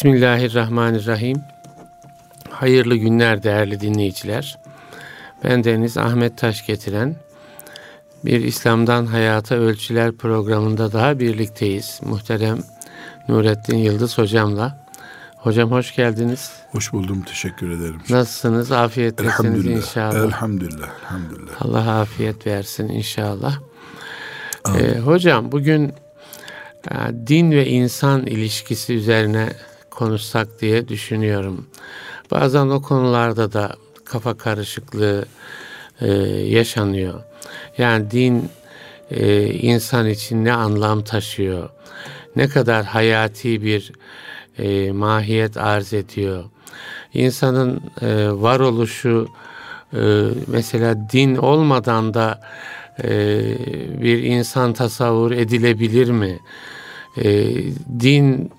Bismillahirrahmanirrahim. Hayırlı günler değerli dinleyiciler. Ben Deniz Ahmet Taş getiren bir İslam'dan Hayata Ölçüler programında daha birlikteyiz. Muhterem Nurettin Yıldız hocamla. Hocam hoş geldiniz. Hoş buldum. Teşekkür ederim. Nasılsınız? Afiyettesiniz inşallah. Elhamdülillah. Elhamdülillah. Allah afiyet versin inşallah. Ee, hocam bugün e, din ve insan ilişkisi üzerine konuşsak diye düşünüyorum. Bazen o konularda da kafa karışıklığı e, yaşanıyor. Yani din e, insan için ne anlam taşıyor, ne kadar hayati bir e, mahiyet arz ediyor. İnsanın e, varoluşu e, mesela din olmadan da e, bir insan tasavvur edilebilir mi? E, din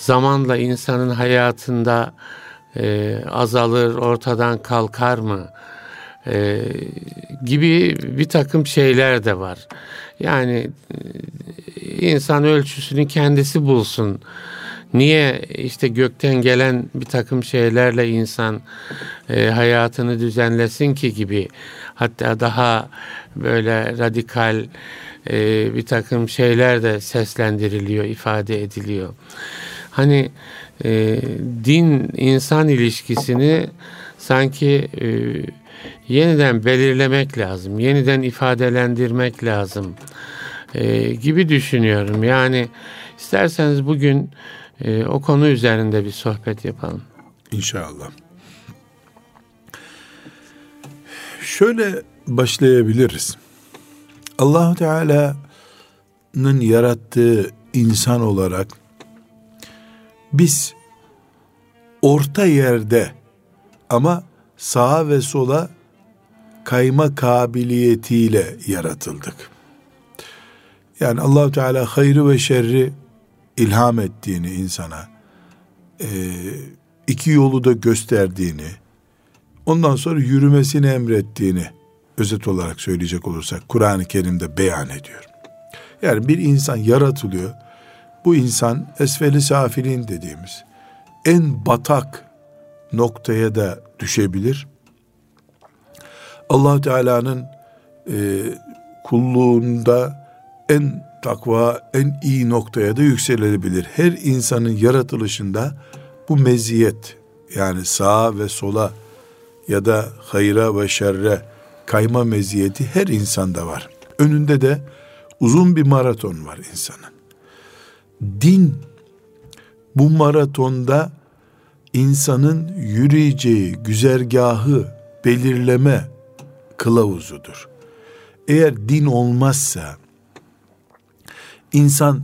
zamanla insanın hayatında e, azalır, ortadan kalkar mı? E, gibi bir takım şeyler de var. Yani e, insan ölçüsünü kendisi bulsun. Niye işte gökten gelen bir takım şeylerle insan e, hayatını düzenlesin ki gibi hatta daha böyle radikal e, bir takım şeyler de seslendiriliyor, ifade ediliyor. Hani e, din insan ilişkisini sanki e, yeniden belirlemek lazım, yeniden ifadelendirmek lazım e, gibi düşünüyorum. Yani isterseniz bugün e, o konu üzerinde bir sohbet yapalım. İnşallah. Şöyle başlayabiliriz. Allahu Teala'nın yarattığı insan olarak biz orta yerde ama sağa ve sola kayma kabiliyetiyle yaratıldık. Yani Allahu Teala hayrı ve şerri ilham ettiğini insana, e, iki yolu da gösterdiğini, ondan sonra yürümesini emrettiğini özet olarak söyleyecek olursak Kur'an-ı Kerim'de beyan ediyor. Yani bir insan yaratılıyor. Bu insan esfeli safilin dediğimiz en batak noktaya da düşebilir. allah Teala'nın e, kulluğunda en takva en iyi noktaya da yükselebilir. Her insanın yaratılışında bu meziyet yani sağa ve sola ya da hayra ve şerre kayma meziyeti her insanda var. Önünde de uzun bir maraton var insanın. Din bu maratonda insanın yürüyeceği güzergahı belirleme kılavuzudur. Eğer din olmazsa insan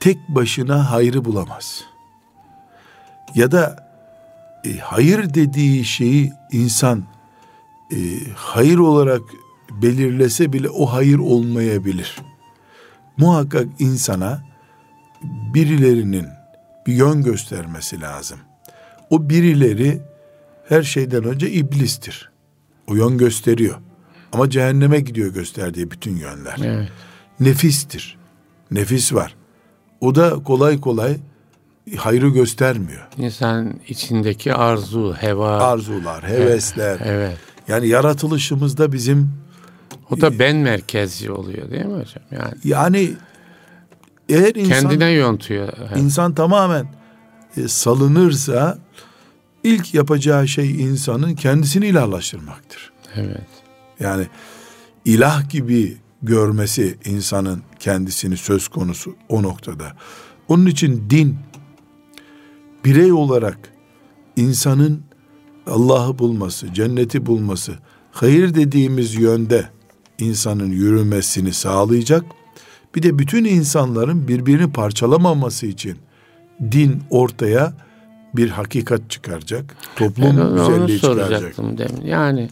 tek başına hayrı bulamaz. Ya da e, hayır dediği şeyi insan e, hayır olarak belirlese bile o hayır olmayabilir. Muhakkak insana birilerinin bir yön göstermesi lazım. O birileri her şeyden önce iblistir. O yön gösteriyor. Ama cehenneme gidiyor gösterdiği bütün yönler. Evet. Nefistir nefis var. O da kolay kolay hayrı göstermiyor. İnsan içindeki arzu, heva. Arzular, hevesler. Evet. evet. Yani yaratılışımızda bizim... O da ben merkezci oluyor değil mi hocam? Yani, yani eğer insan... Kendine yontuyor. İnsan tamamen e, salınırsa ilk yapacağı şey insanın kendisini ilahlaştırmaktır. Evet. Yani ilah gibi görmesi insanın kendisini söz konusu o noktada. Onun için din birey olarak insanın Allah'ı bulması, cenneti bulması, hayır dediğimiz yönde insanın yürümesini sağlayacak. Bir de bütün insanların birbirini parçalamaması için din ortaya bir hakikat çıkaracak. Toplum ben güzelliği çıkaracak. Demin. Yani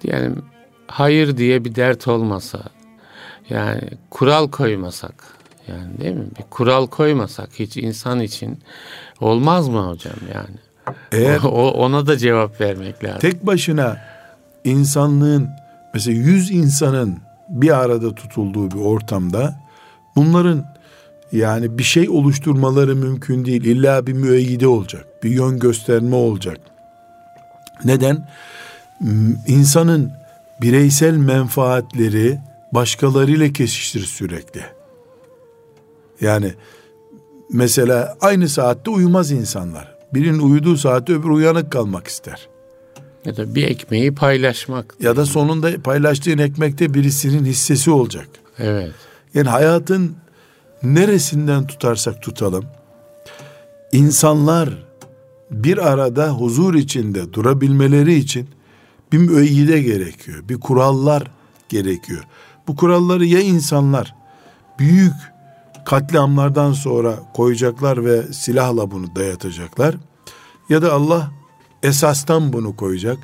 diyelim hayır diye bir dert olmasa, yani kural koymasak yani değil mi? Bir kural koymasak hiç insan için olmaz mı hocam yani? Eğer o, ona da cevap vermek lazım. Tek başına insanlığın mesela yüz insanın bir arada tutulduğu bir ortamda bunların Yani bir şey oluşturmaları mümkün değil. İlla bir müeyyide olacak. Bir yön gösterme olacak. Neden? İnsanın bireysel menfaatleri başkalarıyla kesiştir sürekli. Yani mesela aynı saatte uyumaz insanlar. Birinin uyuduğu saatte öbür uyanık kalmak ister. Ya da bir ekmeği paylaşmak. Ya da sonunda paylaştığın ekmekte birisinin hissesi olacak. Evet. Yani hayatın neresinden tutarsak tutalım insanlar bir arada huzur içinde durabilmeleri için bir müeyyide gerekiyor. Bir kurallar gerekiyor. Bu kuralları ya insanlar büyük katliamlardan sonra koyacaklar ve silahla bunu dayatacaklar ya da Allah esastan bunu koyacak.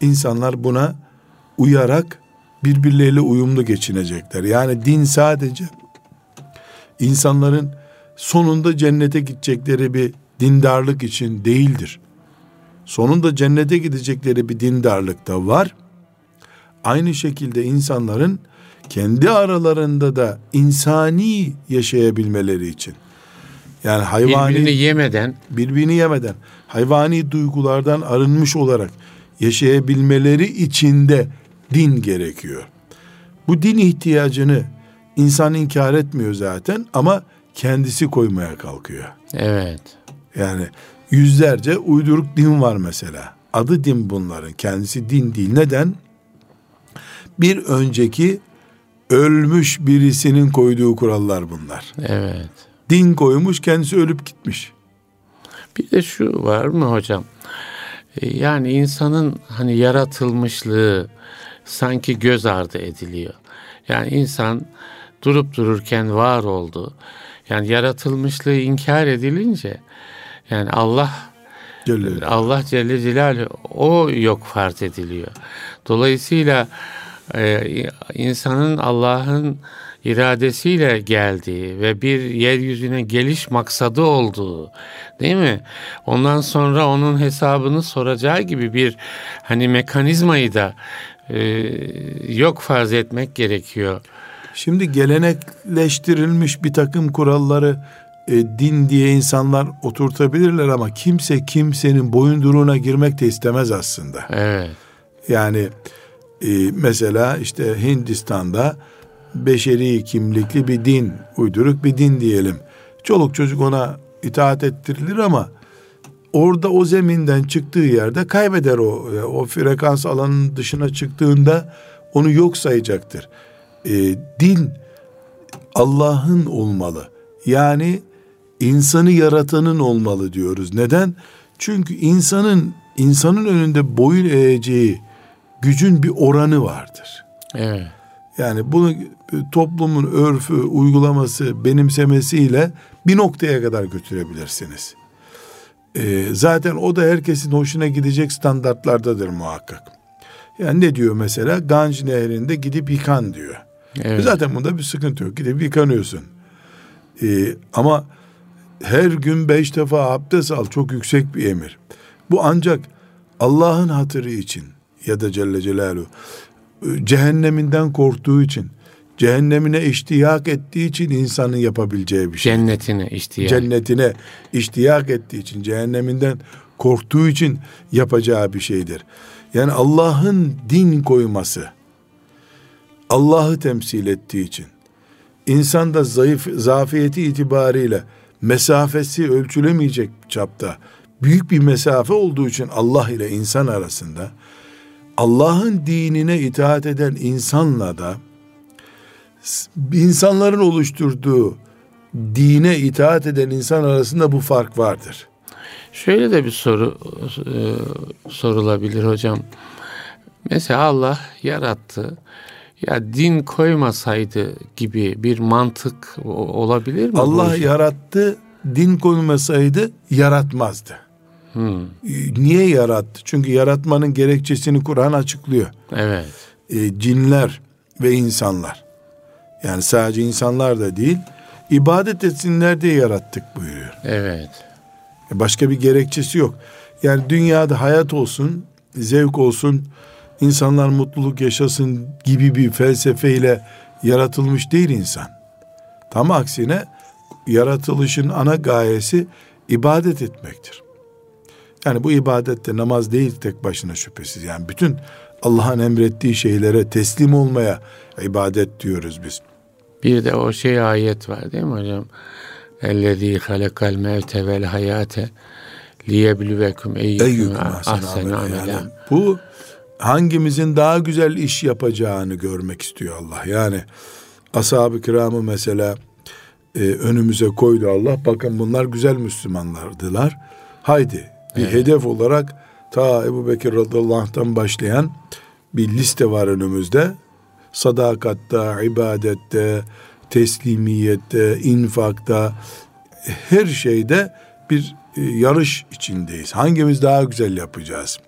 İnsanlar buna uyarak birbirleriyle uyumlu geçinecekler. Yani din sadece insanların sonunda cennete gidecekleri bir dindarlık için değildir. Sonunda cennete gidecekleri bir dindarlık da var. Aynı şekilde insanların kendi aralarında da insani yaşayabilmeleri için. Yani hayvani birbirini yemeden birbirini yemeden hayvani duygulardan arınmış olarak yaşayabilmeleri için de din gerekiyor. Bu din ihtiyacını insan inkar etmiyor zaten ama kendisi koymaya kalkıyor. Evet. Yani yüzlerce uyduruk din var mesela. Adı din bunların. Kendisi din değil. Neden? Bir önceki ölmüş birisinin koyduğu kurallar bunlar. Evet. Din koymuş kendisi ölüp gitmiş. Bir de şu var mı hocam? E, yani insanın hani yaratılmışlığı sanki göz ardı ediliyor. Yani insan durup dururken var oldu. Yani yaratılmışlığı inkar edilince yani Allah Celle. Allah Celle Celaluhu o yok farz ediliyor. Dolayısıyla e, insanın Allah'ın iradesiyle geldiği ve bir yeryüzüne geliş maksadı olduğu değil mi? Ondan sonra onun hesabını soracağı gibi bir hani mekanizmayı da e, yok farz etmek gerekiyor. Şimdi gelenekleştirilmiş bir takım kuralları e, din diye insanlar oturtabilirler ama kimse kimsenin boyunduruğuna girmek de istemez aslında. Evet. Yani e, mesela işte Hindistan'da beşeri kimlikli bir din, uyduruk bir din diyelim. Çoluk çocuk ona itaat ettirilir ama orada o zeminden çıktığı yerde kaybeder o. O frekans alanının dışına çıktığında onu yok sayacaktır. E, din Allah'ın olmalı. Yani insanı yaratanın olmalı diyoruz. Neden? Çünkü insanın insanın önünde boyun eğeceği gücün bir oranı vardır. Evet. Yani bunu toplumun örfü, uygulaması, benimsemesiyle bir noktaya kadar götürebilirsiniz. Ee, zaten o da herkesin hoşuna gidecek standartlardadır muhakkak. Yani ne diyor mesela? Ganj nehrinde gidip yıkan diyor. Evet. Zaten bunda bir sıkıntı yok. Gidip yıkanıyorsun. Ee, ama her gün beş defa abdest al. Çok yüksek bir emir. Bu ancak Allah'ın hatırı için ya da Celle Celaluhu cehenneminden korktuğu için cehennemine iştiyak ettiği için insanın yapabileceği bir şey. Cennetine iştiyak. Cennetine iştiyak ettiği için, cehenneminden korktuğu için yapacağı bir şeydir. Yani Allah'ın din koyması, Allah'ı temsil ettiği için, insanda zayıf, zafiyeti itibariyle mesafesi ölçülemeyecek çapta büyük bir mesafe olduğu için Allah ile insan arasında Allah'ın dinine itaat eden insanla da insanların oluşturduğu dine itaat eden insan arasında bu fark vardır. Şöyle de bir soru e, sorulabilir hocam. Mesela Allah yarattı. Ya din koymasaydı gibi bir mantık olabilir mi? Allah yarattı, din koymasaydı yaratmazdı. Hmm. Niye yarattı? Çünkü yaratmanın gerekçesini Kur'an açıklıyor. Evet. E, cinler ve insanlar. Yani sadece insanlar da değil, ibadet etsinler diye yarattık buyuruyor. Evet. E, başka bir gerekçesi yok. Yani dünyada hayat olsun, zevk olsun, insanlar mutluluk yaşasın gibi bir felsefeyle yaratılmış değil insan. Tam aksine yaratılışın ana gayesi ibadet etmektir. Yani bu ibadette namaz değil tek başına şüphesiz. Yani bütün Allah'ın emrettiği şeylere teslim olmaya ibadet diyoruz biz. Bir de o şey ayet var değil mi hocam? Ellezî halakal mevte vel hayate liyebluvekum eyyüküm ahsenu amela. Bu hangimizin daha güzel iş yapacağını görmek istiyor Allah. Yani ashab-ı kiramı mesela e, önümüze koydu Allah. Bakın bunlar güzel Müslümanlardılar. Haydi bir evet. hedef olarak ta Ebu Bekir radıyallahu anh'tan başlayan bir liste var önümüzde. Sadakatta, ibadette, teslimiyette, infakta, her şeyde bir e, yarış içindeyiz. Hangimiz daha güzel yapacağız?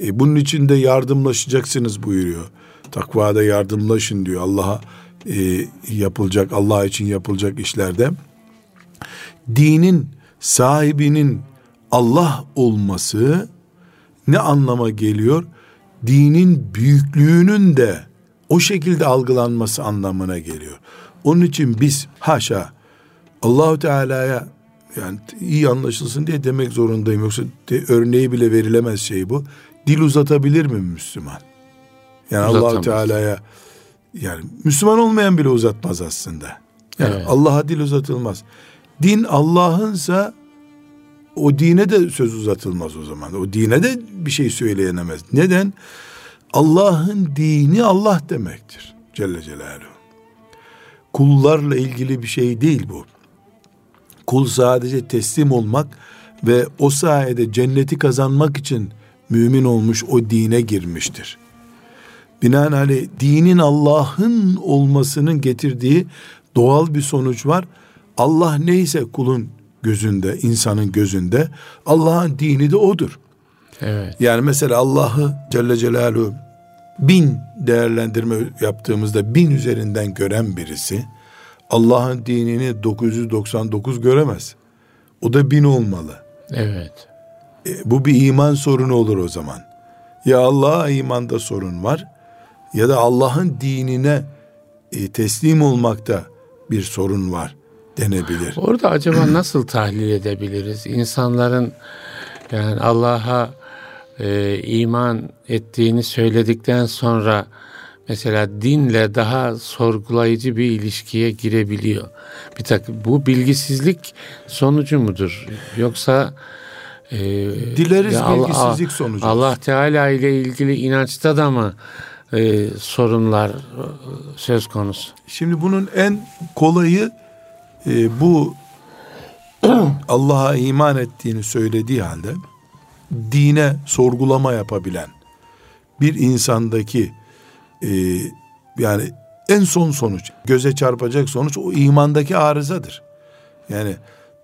E, bunun için de yardımlaşacaksınız buyuruyor. Takvada yardımlaşın diyor Allah'a e, yapılacak, Allah için yapılacak işlerde. Dinin sahibinin Allah olması ne anlama geliyor? Dinin büyüklüğünün de o şekilde algılanması anlamına geliyor. Onun için biz haşa Allahu Teala'ya yani iyi anlaşılsın diye demek zorundayım. Yoksa de, örneği bile verilemez şey bu. Dil uzatabilir mi Müslüman? Yani Allahu Teala'ya yani Müslüman olmayan bile uzatmaz aslında. Yani evet. Allah'a dil uzatılmaz. Din Allah'ınsa o dine de söz uzatılmaz o zaman. O dine de bir şey söyleyenemez. Neden? Allah'ın dini Allah demektir. Celle Celaluhu. Kullarla ilgili bir şey değil bu. Kul sadece teslim olmak ve o sayede cenneti kazanmak için mümin olmuş o dine girmiştir. Binaenaleyh dinin Allah'ın olmasının getirdiği doğal bir sonuç var. Allah neyse kulun gözünde, insanın gözünde Allah'ın dini de odur. Evet. Yani mesela Allah'ı Celle Celaluhu bin değerlendirme yaptığımızda bin üzerinden gören birisi Allah'ın dinini 999 göremez. O da bin olmalı. Evet. E, bu bir iman sorunu olur o zaman. Ya Allah'a imanda sorun var ya da Allah'ın dinine e, teslim olmakta bir sorun var denebilir. Orada acaba nasıl tahlil edebiliriz? İnsanların yani Allah'a e, iman ettiğini söyledikten sonra mesela dinle daha sorgulayıcı bir ilişkiye girebiliyor. Bir takım bu bilgisizlik sonucu mudur? Yoksa e, dileriz ya bilgisizlik sonucu. Allah Teala ile ilgili inançta da mı e, sorunlar e, söz konusu? Şimdi bunun en kolayı e, bu Allah'a iman ettiğini söylediği halde dine sorgulama yapabilen bir insandaki e, yani en son sonuç göze çarpacak sonuç o imandaki arızadır. Yani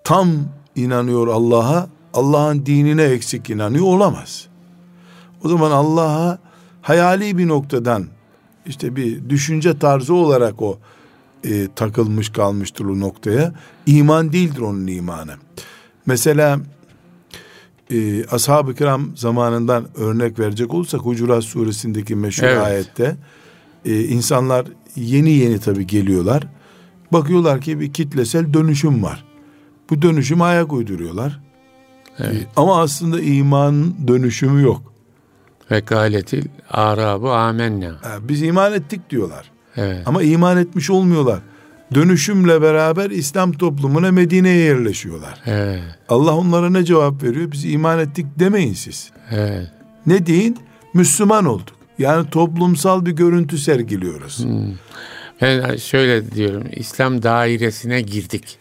tam inanıyor Allah'a Allah'ın dinine eksik inanıyor olamaz. O zaman Allah'a hayali bir noktadan işte bir düşünce tarzı olarak o e, takılmış kalmıştır o noktaya. İman değildir onun imanı. Mesela e, ashab-ı kiram zamanından örnek verecek olursak Hucurat suresindeki meşhur evet. ayette e, insanlar yeni yeni tabi geliyorlar. Bakıyorlar ki bir kitlesel dönüşüm var. Bu dönüşüm ayak uyduruyorlar. Evet. E, ama aslında iman dönüşümü yok. Ve galetil arabu amenna. Biz iman ettik diyorlar. Evet. Ama iman etmiş olmuyorlar. Dönüşümle beraber İslam toplumuna Medine'ye yerleşiyorlar. Evet. Allah onlara ne cevap veriyor? Biz iman ettik demeyin siz. Evet. Ne deyin? Müslüman olduk. Yani toplumsal bir görüntü sergiliyoruz. Hmm. Ben şöyle diyorum. İslam dairesine girdik.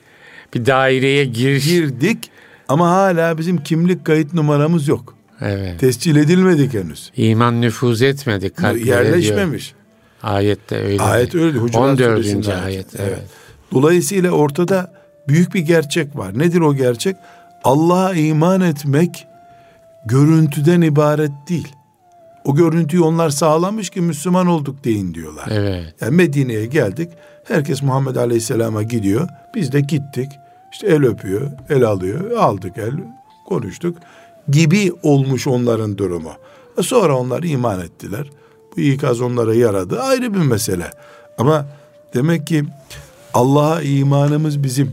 Bir daireye giriş. Girdik ama hala bizim kimlik kayıt numaramız yok. Evet. Tescil edilmedik henüz. İman nüfuz etmedi kalplere Yerleşmemiş. Diyor. Ayette öyle. Ayet öyle. Hucurat 14. ayet. ayet evet. evet. Dolayısıyla ortada büyük bir gerçek var. Nedir o gerçek? Allah'a iman etmek görüntüden ibaret değil. O görüntüyü onlar sağlamış ki Müslüman olduk deyin diyorlar. Evet. Yani Medine'ye geldik. Herkes Muhammed Aleyhisselam'a gidiyor. Biz de gittik. İşte el öpüyor, el alıyor. Aldık el, konuştuk. Gibi olmuş onların durumu. Sonra onlar iman ettiler. Bu ikaz onlara yaradı. Ayrı bir mesele. Ama demek ki Allah'a imanımız bizim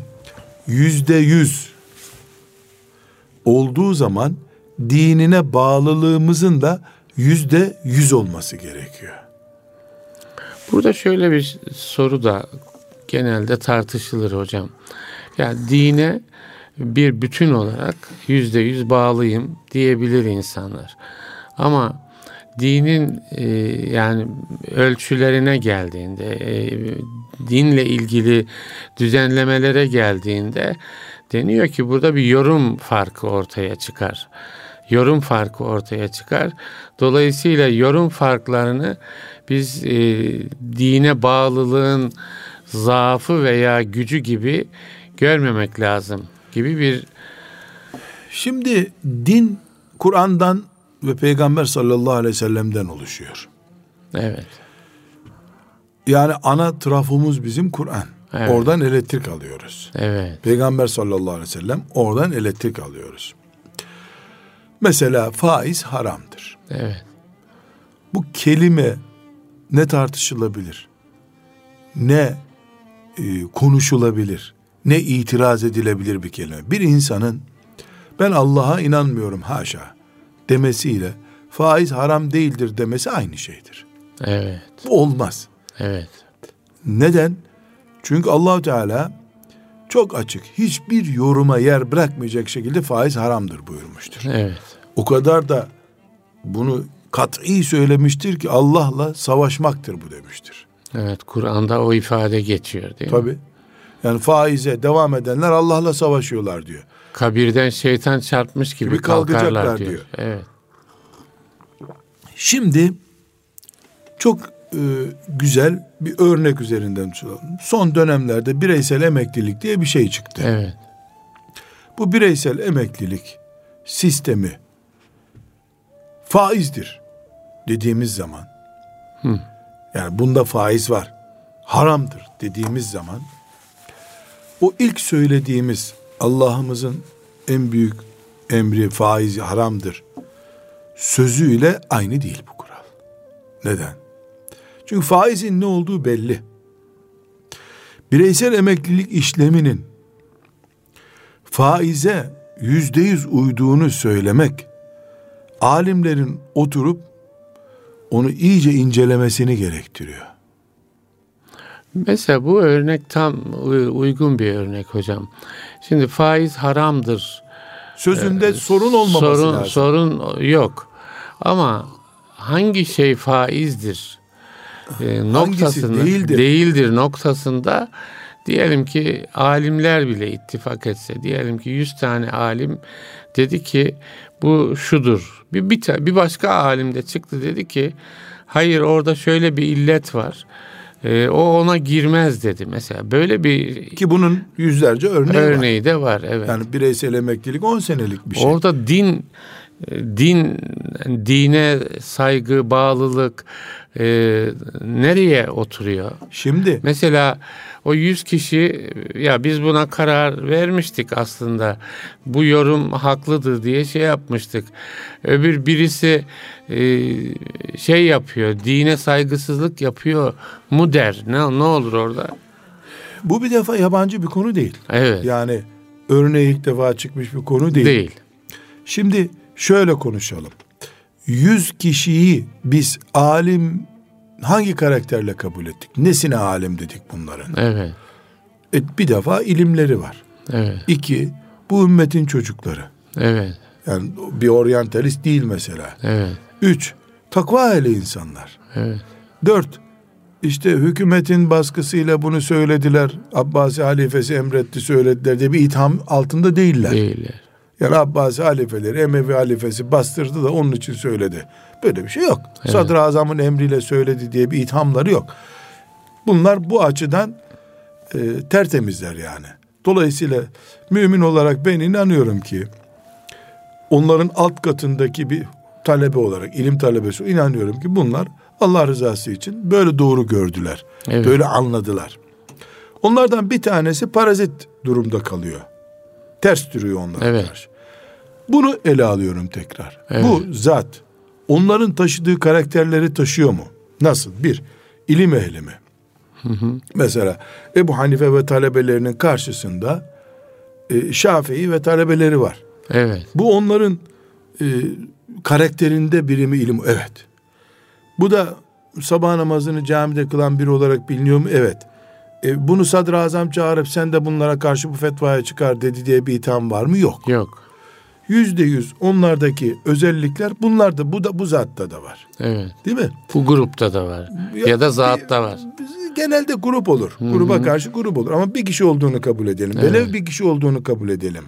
yüzde yüz olduğu zaman dinine bağlılığımızın da yüzde yüz olması gerekiyor. Burada şöyle bir soru da genelde tartışılır hocam. Yani dine bir bütün olarak yüzde yüz bağlıyım diyebilir insanlar. Ama dinin e, yani ölçülerine geldiğinde, e, dinle ilgili düzenlemelere geldiğinde deniyor ki burada bir yorum farkı ortaya çıkar. Yorum farkı ortaya çıkar. Dolayısıyla yorum farklarını biz e, dine bağlılığın zaafı veya gücü gibi görmemek lazım gibi bir Şimdi din Kur'an'dan ve Peygamber sallallahu aleyhi ve sellem'den oluşuyor. evet Yani ana trafomuz bizim Kur'an. Evet. Oradan elektrik alıyoruz. evet Peygamber sallallahu aleyhi ve sellem oradan elektrik alıyoruz. Mesela faiz haramdır. evet Bu kelime ne tartışılabilir? Ne e, konuşulabilir? Ne itiraz edilebilir bir kelime? Bir insanın ben Allah'a inanmıyorum haşa demesiyle faiz haram değildir demesi aynı şeydir. evet Bu olmaz. evet Neden? Çünkü allah Teala çok açık, hiçbir yoruma yer bırakmayacak şekilde faiz haramdır buyurmuştur. evet O kadar da bunu kat'i söylemiştir ki Allah'la savaşmaktır bu demiştir. evet Kur'an'da o ifade geçiyor değil mi? Tabi. Yani faize devam edenler Allah'la savaşıyorlar diyor. Kabirden şeytan çarpmış gibi, Gibi kalkarlar kalkacaklar diyor. diyor. Evet. Şimdi çok e, güzel bir örnek üzerinden tutalım. Son dönemlerde bireysel emeklilik diye bir şey çıktı. Evet. Bu bireysel emeklilik sistemi faizdir dediğimiz zaman Hı. yani bunda faiz var haramdır dediğimiz zaman o ilk söylediğimiz Allah'ımızın en büyük emri faiz haramdır sözüyle aynı değil bu kural. Neden? Çünkü faizin ne olduğu belli. Bireysel emeklilik işleminin faize yüzde yüz uyduğunu söylemek, alimlerin oturup onu iyice incelemesini gerektiriyor. Mesela bu örnek tam uy- uygun bir örnek hocam. Şimdi faiz haramdır. Sözünde sorun olmaması sorun, lazım. Sorun yok. Ama hangi şey faizdir? E, noktasını değildir? değildir noktasında diyelim ki alimler bile ittifak etse diyelim ki 100 tane alim dedi ki bu şudur. Bir, bir, bir başka alim de çıktı dedi ki hayır orada şöyle bir illet var. E, o ona girmez dedi mesela. Böyle bir Ki bunun yüzlerce örneği, var. örneği de var. Evet. Yani bireysel emeklilik 10 senelik bir şey. Orada din din dine saygı, bağlılık e, nereye oturuyor? Şimdi Mesela o 100 kişi ya biz buna karar vermiştik aslında. Bu yorum haklıdır diye şey yapmıştık. Öbür birisi e, şey yapıyor, dine saygısızlık yapıyor mu der. Ne ne olur orada? bu bir defa yabancı bir konu değil. Evet. Yani örneği ilk defa çıkmış bir konu değil. değil. Şimdi şöyle konuşalım. 100 kişiyi biz alim hangi karakterle kabul ettik? Nesine alim dedik bunların? Evet. E, bir defa ilimleri var. Evet. İki, bu ümmetin çocukları. Evet. Yani bir oryantalist değil mesela. Evet. Üç, takva ehli insanlar. Evet. Dört, işte hükümetin baskısıyla bunu söylediler. Abbasi halifesi emretti söylediler diye bir itham altında değiller. Değiller. Yani Abbasi halifeleri, Emevi halifesi bastırdı da onun için söyledi. Böyle bir şey yok. Evet. Sadr-ı Azam'ın emriyle söyledi diye bir ithamları yok. Bunlar bu açıdan e, tertemizler yani. Dolayısıyla mümin olarak ben inanıyorum ki onların alt katındaki bir talebe olarak, ilim talebesi inanıyorum ki bunlar Allah rızası için böyle doğru gördüler. Evet. Böyle anladılar. Onlardan bir tanesi parazit durumda kalıyor. Ters duruyor onlara Evet. karşı. Bunu ele alıyorum tekrar. Evet. Bu zat onların taşıdığı karakterleri taşıyor mu? Nasıl? Bir, ilim ehli mi? Mesela Ebu Hanife ve talebelerinin karşısında e, Şafii ve talebeleri var. Evet. Bu onların e, karakterinde birimi ilim. Evet. Bu da sabah namazını camide kılan biri olarak biliniyor mu? Evet. E, bunu sadrazam çağırıp sen de bunlara karşı bu fetvaya çıkar dedi diye bir itham var mı? Yok. Yok. Yüzde yüz onlardaki özellikler bunlar da bu da bu zatta da var. Evet. Değil mi? Bu grupta da var. Ya, da zatta var. Genelde grup olur. Gruba karşı grup olur. Ama bir kişi olduğunu kabul edelim. Evet. Velev bir kişi olduğunu kabul edelim.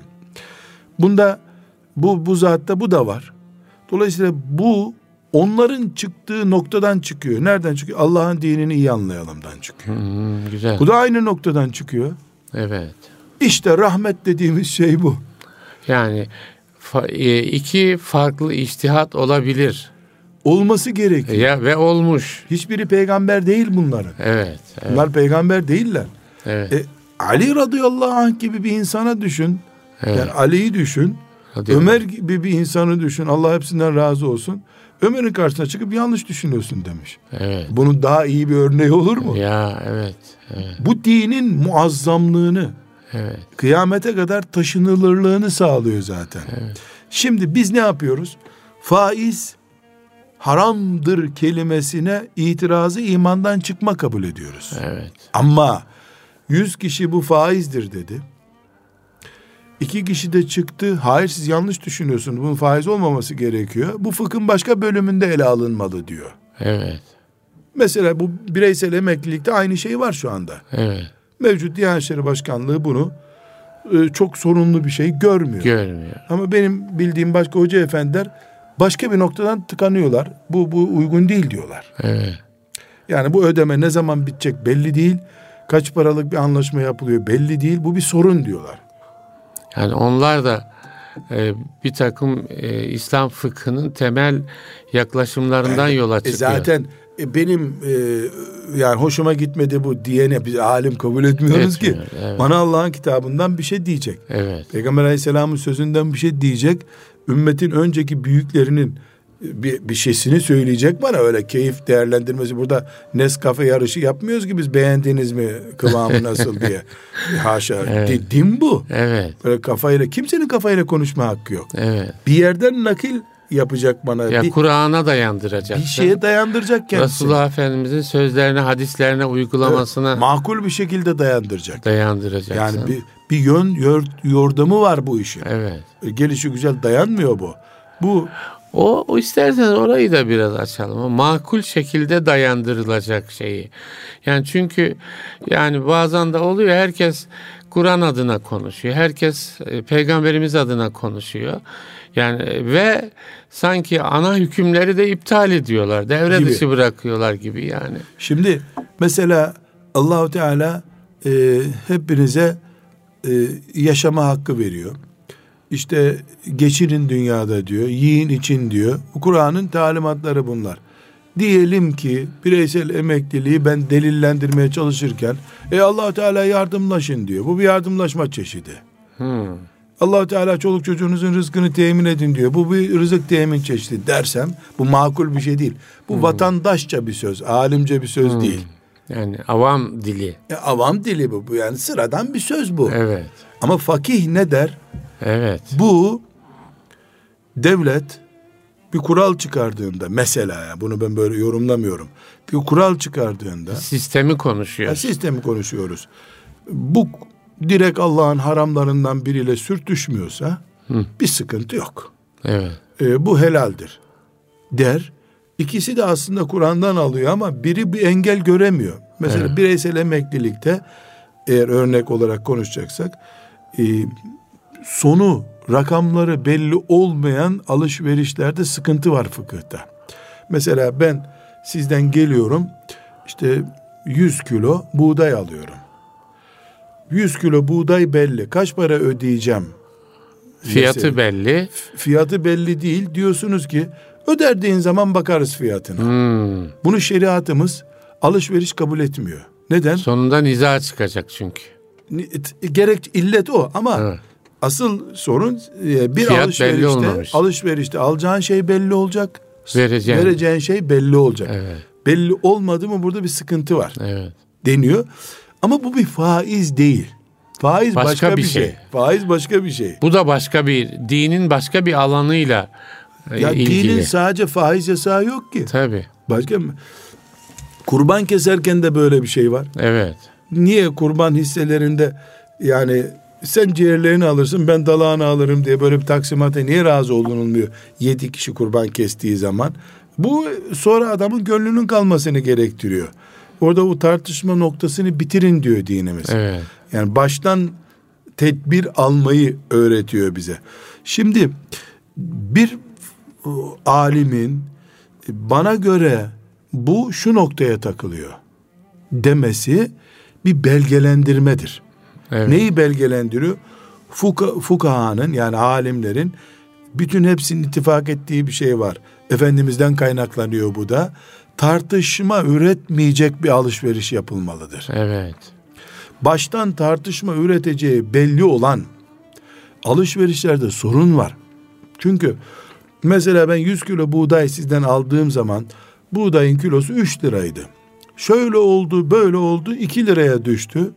Bunda bu bu zatta bu da var. Dolayısıyla bu onların çıktığı noktadan çıkıyor. Nereden çıkıyor? Allah'ın dinini iyi anlayalımdan çıkıyor. Hmm, güzel. Bu da aynı noktadan çıkıyor. Evet. İşte rahmet dediğimiz şey bu. Yani e, iki farklı iştihat olabilir. Olması gerekiyor. Ya ve olmuş. Hiçbiri peygamber değil bunların. Evet. Evet. Bunlar peygamber değiller. evet. E, Ali radıyallahu anh gibi bir insana düşün. Evet. Yani Ali'yi düşün. Hadi Ömer gibi bir insanı düşün. Allah hepsinden razı olsun. Ömer'in karşısına çıkıp yanlış düşünüyorsun demiş. Evet. Bunun daha iyi bir örneği olur mu? Ya evet. Evet. Bu dinin muazzamlığını, Evet. kıyamete kadar taşınılırlığını sağlıyor zaten. Şimdi biz ne yapıyoruz? Faiz haramdır kelimesine itirazı imandan çıkma kabul ediyoruz. Evet. Ama 100 kişi bu faizdir dedi. İki kişi de çıktı. Hayır siz yanlış düşünüyorsunuz. Bunun faiz olmaması gerekiyor. Bu fıkhın başka bölümünde ele alınmalı diyor. Evet. Mesela bu bireysel emeklilikte aynı şey var şu anda. Evet. Mevcut Diyanet İşleri Başkanlığı bunu e, çok sorunlu bir şey görmüyor. Görmüyor. Ama benim bildiğim başka hoca efendiler başka bir noktadan tıkanıyorlar. Bu, bu uygun değil diyorlar. Evet. Yani bu ödeme ne zaman bitecek belli değil. Kaç paralık bir anlaşma yapılıyor belli değil. Bu bir sorun diyorlar. Yani onlar da e, bir takım e, İslam fıkhının temel yaklaşımlarından yola E çıkıyor. zaten e, benim e, yani hoşuma gitmedi bu diyene biz alim kabul etmiyoruz ki. Etmiyor, evet. Bana Allah'ın kitabından bir şey diyecek. Evet. Peygamber Aleyhisselam'ın sözünden bir şey diyecek. Ümmetin önceki büyüklerinin bir, bir şeysini söyleyecek bana öyle keyif değerlendirmesi. Burada Nescafe yarışı yapmıyoruz ki biz beğendiniz mi kıvamı nasıl diye. Haşa. Evet. Di- Din bu. Evet. Böyle kafayla kimsenin kafayla konuşma hakkı yok. Evet. Bir yerden nakil yapacak bana. Ya Kur'an'a dayandıracak. bir şeye dayandıracak kendisi. Resulullah Efendimizin sözlerine, hadislerine uygulamasına Makul bir şekilde dayandıracak. dayandıracaksın. Yani bir, bir yön yor- yordamı var bu işin. Evet. Gelişi güzel dayanmıyor bu. Bu O, o istersen orayı da biraz açalım. Makul şekilde dayandırılacak şeyi. Yani çünkü yani bazen de oluyor herkes Kur'an adına konuşuyor. Herkes e, peygamberimiz adına konuşuyor. Yani e, ve sanki ana hükümleri de iptal ediyorlar. Devre Gibi. dışı bırakıyorlar gibi yani. Şimdi mesela Allahu Teala e, hepinize e, yaşama hakkı veriyor. İşte geçinin dünyada diyor, yiyin için diyor. Bu Kur'an'ın talimatları bunlar. Diyelim ki bireysel emekliliği ben delillendirmeye çalışırken e Allahu Teala yardımlaşın diyor. Bu bir yardımlaşma çeşidi. Hmm. Allahu Teala çoluk çocuğunuzun rızkını temin edin diyor. Bu bir rızık temin çeşidi dersem bu makul bir şey değil. Bu vatandaşça bir söz, alimce bir söz değil. Yani avam dili. E, avam dili bu. Yani sıradan bir söz bu. Evet. Ama fakih ne der? Evet. Bu devlet bir kural çıkardığında mesela bunu ben böyle yorumlamıyorum. Bir kural çıkardığında Sistemi konuşuyor. ya sistemi konuşuyoruz. Bu direkt Allah'ın haramlarından biriyle sürtüşmüyorsa bir sıkıntı yok. Evet. E, bu helaldir der. İkisi de aslında Kur'an'dan alıyor ama biri bir engel göremiyor. Mesela Evet. bireysel emeklilikte eğer örnek olarak konuşacaksak e, sonu rakamları belli olmayan alışverişlerde sıkıntı var fıkıhta. Mesela ben sizden geliyorum işte 100 kilo buğday alıyorum. 100 kilo buğday belli. Kaç para ödeyeceğim? Fiyatı Mesela belli. fiyatı belli değil. Diyorsunuz ki öderdiğin zaman bakarız fiyatına. Hmm. Bunu şeriatımız alışveriş kabul etmiyor. Neden? Sonunda niza çıkacak çünkü. Gerek illet o ama Evet. Asıl sorun e, bir Fiyat alışverişte alışverişte alacağın şey belli olacak. Vereceğin. Vereceğin şey belli olacak. Evet. Belli olmadı mı burada bir sıkıntı var Evet. deniyor. Ama bu bir faiz değil. Faiz başka, başka bir şey. şey. Faiz başka bir şey. Bu da başka bir dinin başka bir alanıyla e, ya ilgili. Dinin sadece faiz yasağı yok ki. Tabi. Başka mı? Kurban keserken de böyle bir şey var. Evet. Niye kurban hisselerinde yani sen ciğerlerini alırsın ben dalağını alırım diye böyle bir taksimata niye razı olunulmuyor? Yedi kişi kurban kestiği zaman. Bu sonra adamın gönlünün kalmasını gerektiriyor. Orada o tartışma noktasını bitirin diyor dinimiz. Evet. Yani baştan tedbir almayı öğretiyor bize. Şimdi bir alimin bana göre bu şu noktaya takılıyor demesi bir belgelendirmedir. Evet. Neyi belgelendiriyor? Fuka, fukahanın yani alimlerin bütün hepsinin ittifak ettiği bir şey var. Efendimizden kaynaklanıyor bu da. Tartışma üretmeyecek bir alışveriş yapılmalıdır. Evet. Baştan tartışma üreteceği belli olan alışverişlerde sorun var. Çünkü mesela ben 100 kilo buğday sizden aldığım zaman buğdayın kilosu 3 liraydı. Şöyle oldu, böyle oldu, 2 liraya düştü.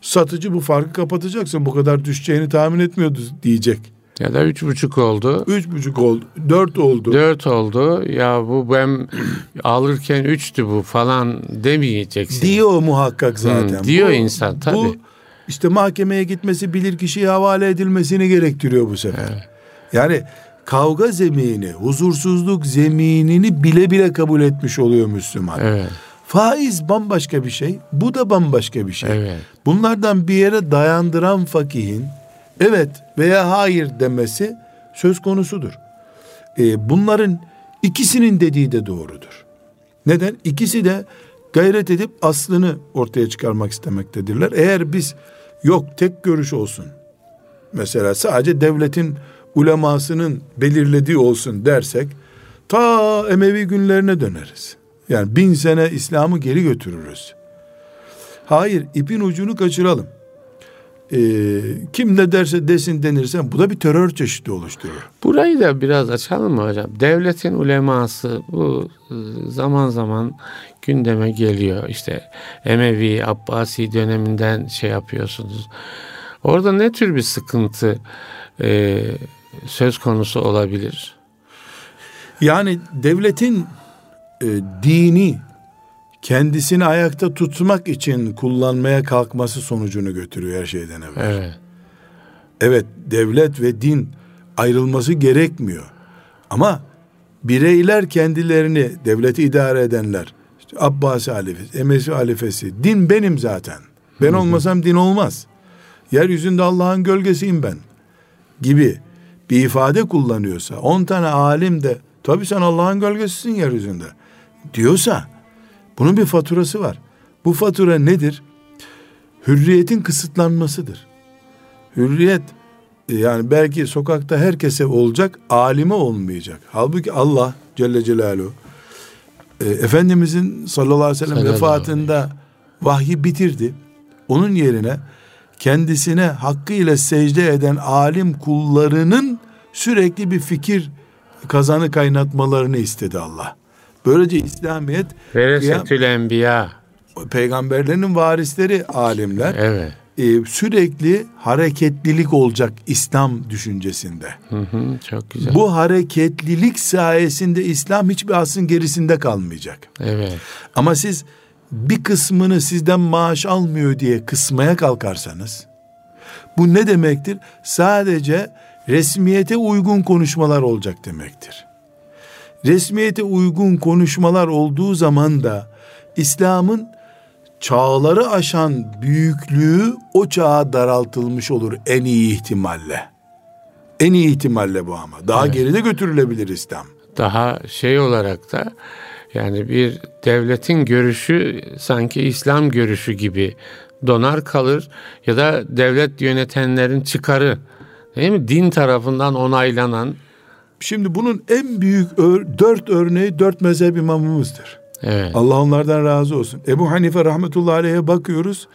Satıcı bu farkı kapatacaksın. Bu kadar düşeceğini tahmin etmiyordu diyecek. Ya da üç buçuk oldu. Üç buçuk oldu. Dört oldu. Dört oldu. Ya bu ben alırken üçtü bu falan demeyeceksin. Diyor muhakkak zaten. Hmm, diyor bu, insan tabii. Bu işte mahkemeye gitmesi bilir kişiye havale edilmesini gerektiriyor bu sefer. Evet. Yani kavga zemini, huzursuzluk zeminini bile bile kabul etmiş oluyor Müslüman. Evet. Faiz bambaşka bir şey, bu da bambaşka bir şey. Evet. Bunlardan bir yere dayandıran fakihin evet veya hayır demesi söz konusudur. Ee, bunların ikisinin dediği de doğrudur. Neden? İkisi de gayret edip aslını ortaya çıkarmak istemektedirler. Eğer biz yok tek görüş olsun. Mesela sadece devletin ulemasının belirlediği olsun dersek ta Emevi günlerine döneriz. Yani bin sene İslam'ı geri götürürüz. Hayır ipin ucunu kaçıralım. Ee, kim ne derse desin denirse bu da bir terör çeşidi oluşturur. Burayı da biraz açalım mı hocam? Devletin uleması bu e, zaman zaman gündeme geliyor. İşte Emevi, Abbasi döneminden şey yapıyorsunuz. Orada ne tür bir sıkıntı e, söz konusu olabilir? Yani devletin e, dini kendisini ayakta tutmak için kullanmaya kalkması sonucunu götürüyor her şeyden evvel. Evet. Evet devlet ve din ayrılması gerekmiyor. Ama bireyler kendilerini devleti idare edenler işte Abbasi halifesi, Emesi halifesi din benim zaten. Ben olmasam din olmaz. Yeryüzünde Allah'ın gölgesiyim ben gibi bir ifade kullanıyorsa on tane alim de tabi sen Allah'ın gölgesisin yeryüzünde diyorsa bunun bir faturası var. Bu fatura nedir? Hürriyetin kısıtlanmasıdır. Hürriyet e, yani belki sokakta herkese olacak, alime olmayacak. Halbuki Allah Celle Celaluhu e, Efendimizin sallallahu aleyhi ve sellem sallallahu vefatında vahyi bitirdi. Onun yerine kendisine hakkıyla secde eden alim kullarının sürekli bir fikir kazanı kaynatmalarını istedi Allah. Böylece İslamiyet Veresetül Enbiya peygamberlerin varisleri alimler. Evet. E, sürekli hareketlilik olacak İslam düşüncesinde. Hı hı, çok güzel. Bu hareketlilik sayesinde İslam hiçbir asrın gerisinde kalmayacak. Evet. Ama siz bir kısmını sizden maaş almıyor diye kısmaya kalkarsanız bu ne demektir? Sadece resmiyete uygun konuşmalar olacak demektir resmiyete uygun konuşmalar olduğu zaman da İslam'ın çağları aşan büyüklüğü o çağa daraltılmış olur en iyi ihtimalle. En iyi ihtimalle bu ama. Daha evet. geride götürülebilir İslam. Daha şey olarak da yani bir devletin görüşü sanki İslam görüşü gibi donar kalır ya da devlet yönetenlerin çıkarı değil mi? Din tarafından onaylanan Şimdi bunun en büyük ör, dört örneği dört mezhep imamımızdır. Evet. Allah onlardan razı olsun. Ebu Hanife rahmetullahi aleyhe bakıyoruz.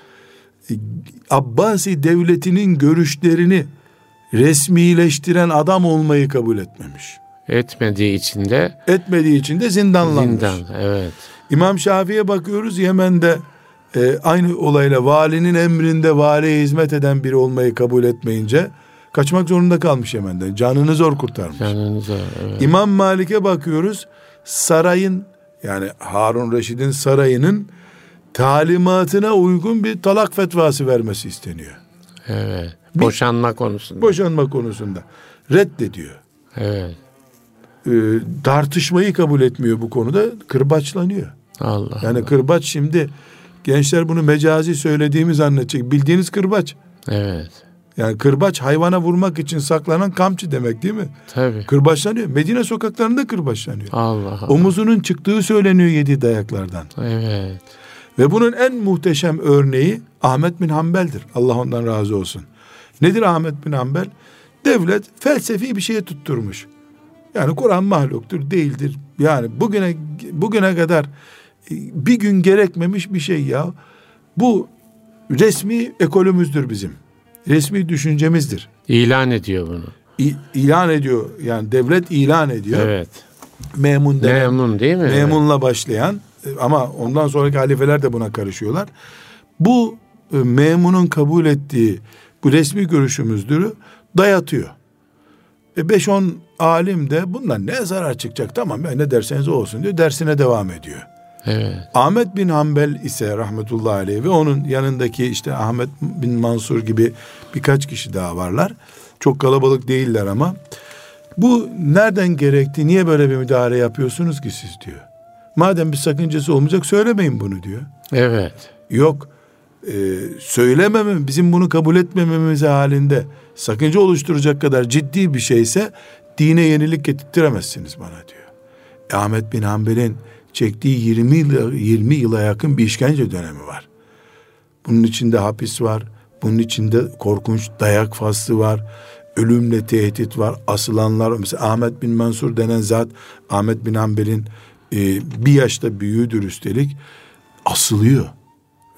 Abbasi devletinin görüşlerini resmileştiren adam olmayı kabul etmemiş. Etmediği için de etmediği için de zindanlanmış. Zindan, evet. İmam Şafii'ye bakıyoruz Yemen'de e, aynı olayla valinin emrinde valiye hizmet eden biri olmayı kabul etmeyince kaçmak zorunda kalmış Yemen'den. Canını zor kurtarmış. Canını zor. Evet. İmam Malik'e bakıyoruz. Sarayın yani Harun Reşid'in sarayının talimatına uygun bir talak fetvası vermesi isteniyor. Evet. Boşanma konusunda. Boşanma konusunda. Reddediyor. Evet. Ee, tartışmayı kabul etmiyor bu konuda. Kırbaçlanıyor. Allah. Yani Allah. kırbaç şimdi gençler bunu mecazi söylediğimi zannedecek. Bildiğiniz kırbaç. Evet. Yani kırbaç hayvana vurmak için saklanan kamçı demek değil mi? Tabii. Kırbaçlanıyor. Medine sokaklarında kırbaçlanıyor. Allah Allah. Omuzunun çıktığı söyleniyor yedi dayaklardan. Evet. Ve bunun en muhteşem örneği Ahmet bin Hanbel'dir. Allah ondan razı olsun. Nedir Ahmet bin Hanbel? Devlet felsefi bir şeye tutturmuş. Yani Kur'an mahluktur, değildir. Yani bugüne bugüne kadar bir gün gerekmemiş bir şey ya. Bu resmi ekolümüzdür bizim. Resmi düşüncemizdir. İlan ediyor bunu. İ, ilan ediyor. Yani devlet ilan ediyor. Evet. Memun denen Memun değil mi? Memunla başlayan ama ondan sonraki halifeler de buna karışıyorlar. Bu e, memunun kabul ettiği bu resmi görüşümüzdür dayatıyor. E 5-10 alim de bundan ne zarar çıkacak tamam ya ne derseniz olsun diyor dersine devam ediyor. Evet. Ahmet bin Hanbel ise rahmetullahi aleyh ve onun yanındaki işte Ahmet bin Mansur gibi birkaç kişi daha varlar. Çok kalabalık değiller ama bu nereden gerekti? Niye böyle bir müdahale yapıyorsunuz ki siz diyor. Madem bir sakıncası olmayacak söylemeyin bunu diyor. Evet. Yok e, söylememem bizim bunu kabul etmememiz halinde sakınca oluşturacak kadar ciddi bir şeyse dine yenilik getirtiremezsiniz bana diyor. E, Ahmet bin Hanbel'in çektiği 20 yıla, 20 yıla yakın bir işkence dönemi var. Bunun içinde hapis var. Bunun içinde korkunç dayak faslı var. Ölümle tehdit var. Asılanlar mesela Ahmet bin Mansur denen zat Ahmet bin Hanbel'in e, bir yaşta büyüğüdür üstelik asılıyor.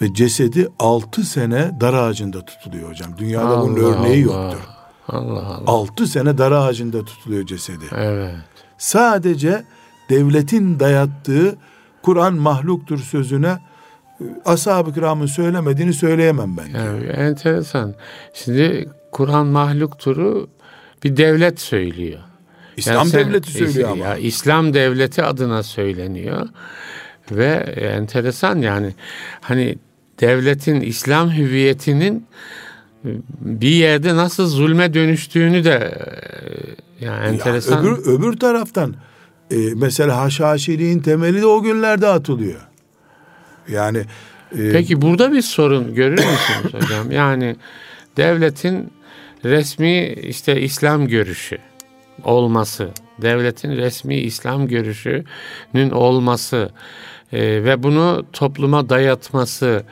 Ve cesedi 6 sene dar ağacında tutuluyor hocam. Dünyada bunun örneği Allah. yoktur. Allah Allah. 6 sene dar ağacında tutuluyor cesedi. Evet. Sadece devletin dayattığı Kur'an mahluktur sözüne e, ashab-ı kiramın söylemediğini söyleyemem ben. Yani enteresan. Şimdi Kur'an mahlukturu bir devlet söylüyor. İslam Yani sen- devleti söylüyor ama. Ya, İslam devleti adına söyleniyor. Ve enteresan yani hani devletin İslam hüviyetinin bir yerde nasıl zulme dönüştüğünü de e, yani enteresan. Ya öbür, öbür taraftan e, mesela haşhaşiliğin temeli de o günlerde atılıyor. Yani e, Peki burada bir sorun görür müsünüz hocam? Yani devletin resmi işte İslam görüşü olması, devletin resmi İslam görüşünün olması e, ve bunu topluma dayatması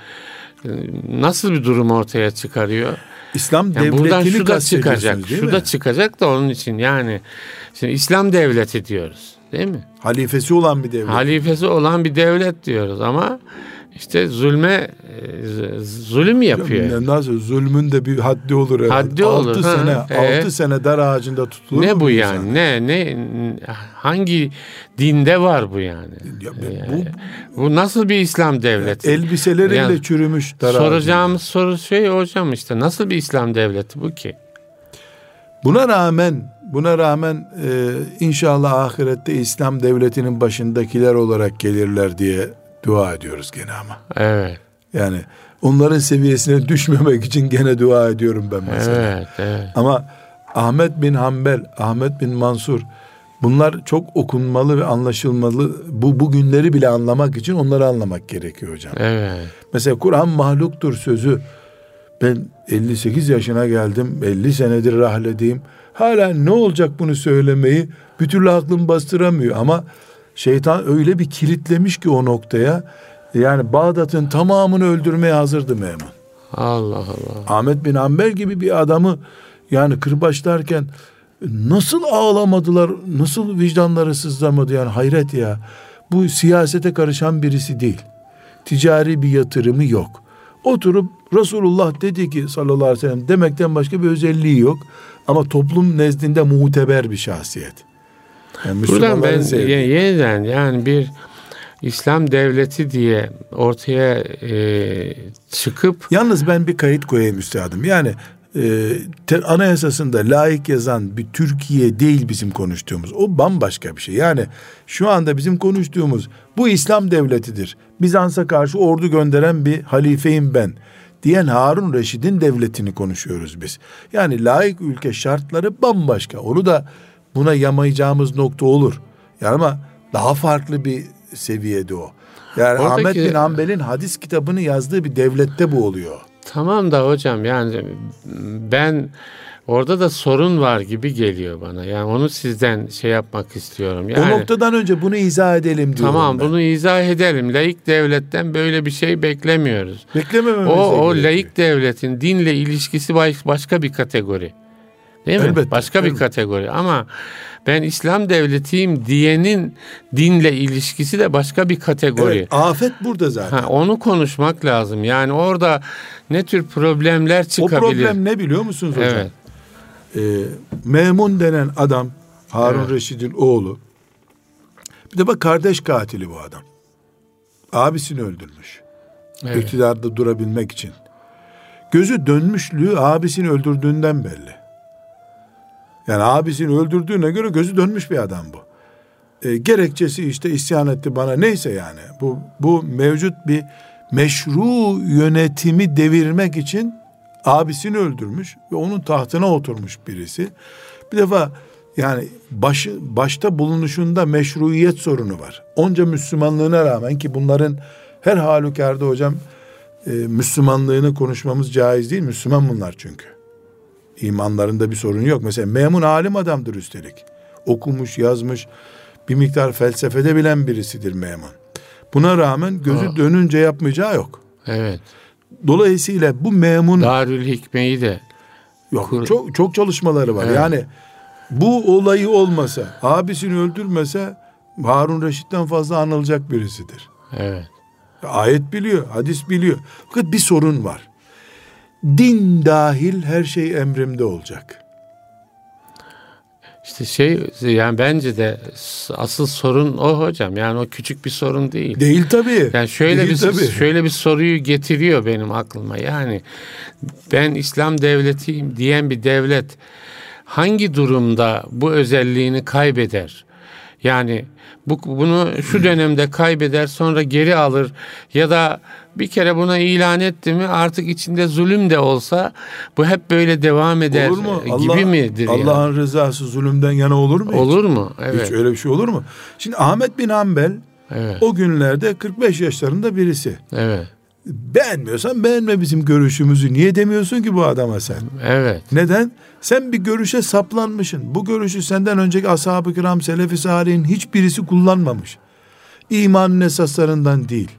e, nasıl bir durum ortaya çıkarıyor? İslam Yani buradan devletini şu da çıkacak, şu da çıkacak da onun için yani şimdi İslam devleti diyoruz, değil mi? Halifesi olan bir devlet. halifesi olan bir devlet diyoruz ama işte zulme e, zulüm yapıyor. Ya Nasıl zulmün de bir haddi olur herhalde. Haddi olur, Altı ha, sene, evet. altı sene dar ağacında tutulur. Ne bu yani? insan? Ne ne hangi dinde var bu yani? Ya Yani bu nasıl bir İslam bu devleti? elbiseleriyle Yani çürümüş dar Soracağımız soru şey hocam işte nasıl bir İslam devleti bu ki? Buna rağmen buna rağmen e, inşallah ahirette İslam devletinin başındakiler olarak gelirler diye dua ediyoruz gene ama. Evet. Yani onların seviyesine düşmemek için gene dua ediyorum ben mesela. Evet, evet. Ama Ahmet bin Hanbel, Ahmet bin Mansur bunlar çok okunmalı ve anlaşılmalı. Bu bugünleri bile anlamak için onları anlamak gerekiyor hocam. Evet. Mesela Kur'an mahluktur sözü. Ben 58 yaşına geldim. 50 senedir rahledeyim. Hala ne olacak bunu söylemeyi bir türlü aklım bastıramıyor ama şeytan öyle bir kilitlemiş ki o noktaya yani Bağdat'ın tamamını öldürmeye hazırdı Memun. Allah Allah. Ahmet bin Hanbel gibi bir adamı yani kırbaçlarken nasıl ağlamadılar, nasıl vicdanları sızlamadı yani hayret ya. Bu siyasete karışan birisi değil. Ticari bir yatırımı yok. Oturup Resulullah dedi ki sallallahu aleyhi ve sellem demekten başka bir özelliği yok. Ama toplum nezdinde muteber bir şahsiyet. Yani Buradan ben sevdiği. ye- yeniden yani bir İslam devleti diye ortaya e, çıkıp Yalnız ben bir kayıt koyayım üstadım. Yani e, te- anayasasında layık yazan bir Türkiye değil bizim konuştuğumuz. O bambaşka bir şey. Yani şu anda bizim konuştuğumuz bu İslam devletidir. Bizans'a karşı ordu gönderen bir halifeyim ben diyen Harun Reşid'in devletini konuşuyoruz biz. Yani layık ülke şartları bambaşka. Onu da buna yamayacağımız nokta olur. Yani ama daha farklı bir seviyede o. Yani Oradaki- Ahmet bin Hanbel'in hadis kitabını yazdığı bir devlette bu oluyor. Tamam da hocam yani ben orada da sorun var gibi geliyor bana. Yani onu sizden şey yapmak istiyorum. Yani o noktadan önce bunu izah edelim diyorum tamam ben. bunu izah edelim. Laik devletten böyle bir şey beklemiyoruz. Beklemememiz O o laik devletin dinle ilişkisi baş- başka bir kategori. Değil mi? Elbette, başka bir elbette. kategori ama ben İslam devletiyim diyenin dinle ilişkisi de başka bir kategori. Evet, afet burada zaten. Ha, onu konuşmak lazım. Yani orada ne tür problemler o çıkabilir? problem ne biliyor musunuz hocam? Evet. Ee, Memun denen adam Harun Evet. Reşid'in oğlu. Bir de bak kardeş katili bu adam. Abisini öldürmüş. Evet. iktidarda durabilmek için. Gözü dönmüşlüğü abisini öldürdüğünden belli. Yani abisini öldürdüğüne göre gözü dönmüş bir adam bu. E, gerekçesi işte isyan etti bana neyse yani. Bu, bu mevcut bir meşru yönetimi devirmek için abisini öldürmüş ve onun tahtına oturmuş birisi. Bir defa yani başı, başta bulunuşunda meşruiyet sorunu var. Onca Müslümanlığına rağmen ki bunların her halükarda hocam e, Müslümanlığını konuşmamız caiz değil. Müslüman bunlar çünkü. İmanlarında bir sorun yok. Mesela Memun alim adamdır üstelik. Okumuş, yazmış, bir miktar felsefede bilen birisidir Memun. Buna rağmen gözü Ha. dönünce yapmayacağı yok. Evet. Dolayısıyla bu Memun Darül Hikme'yi de yok, kur- çok çok çalışmaları var. Evet. Yani bu olayı olmasa, abisini öldürmese Harun Reşit'ten fazla anılacak birisidir. evet. Ayet biliyor, hadis biliyor. Fakat bir sorun var. Din dahil her şey emrimde olacak. İşte şey yani bence de asıl sorun o hocam. Yani o küçük bir sorun değil. Değil tabii. Yani şöyle Değil bir tabii. şöyle bir soruyu getiriyor benim aklıma. Yani ben İslam devletiyim diyen bir devlet hangi durumda bu özelliğini kaybeder? Yani bu bunu şu dönemde kaybeder sonra geri alır ya da bir kere buna ilan etti mi artık içinde zulüm de olsa bu hep böyle devam eder olur mu? gibi Allah, midir? yani? Allah'ın rızası zulümden yana olur mu? hiç? Olur mu? Evet. Hiç öyle bir şey olur mu? Şimdi Ahmet bin Hanbel Evet. o günlerde 45 yaşlarında birisi. Evet. Beğenmiyorsan beğenme bizim görüşümüzü. Niye demiyorsun ki bu adama sen? Evet. Neden? Sen bir görüşe saplanmışsın. Bu görüşü senden önceki ashab-ı kiram, selefi salihin hiçbirisi kullanmamış. İmanın esaslarından değil.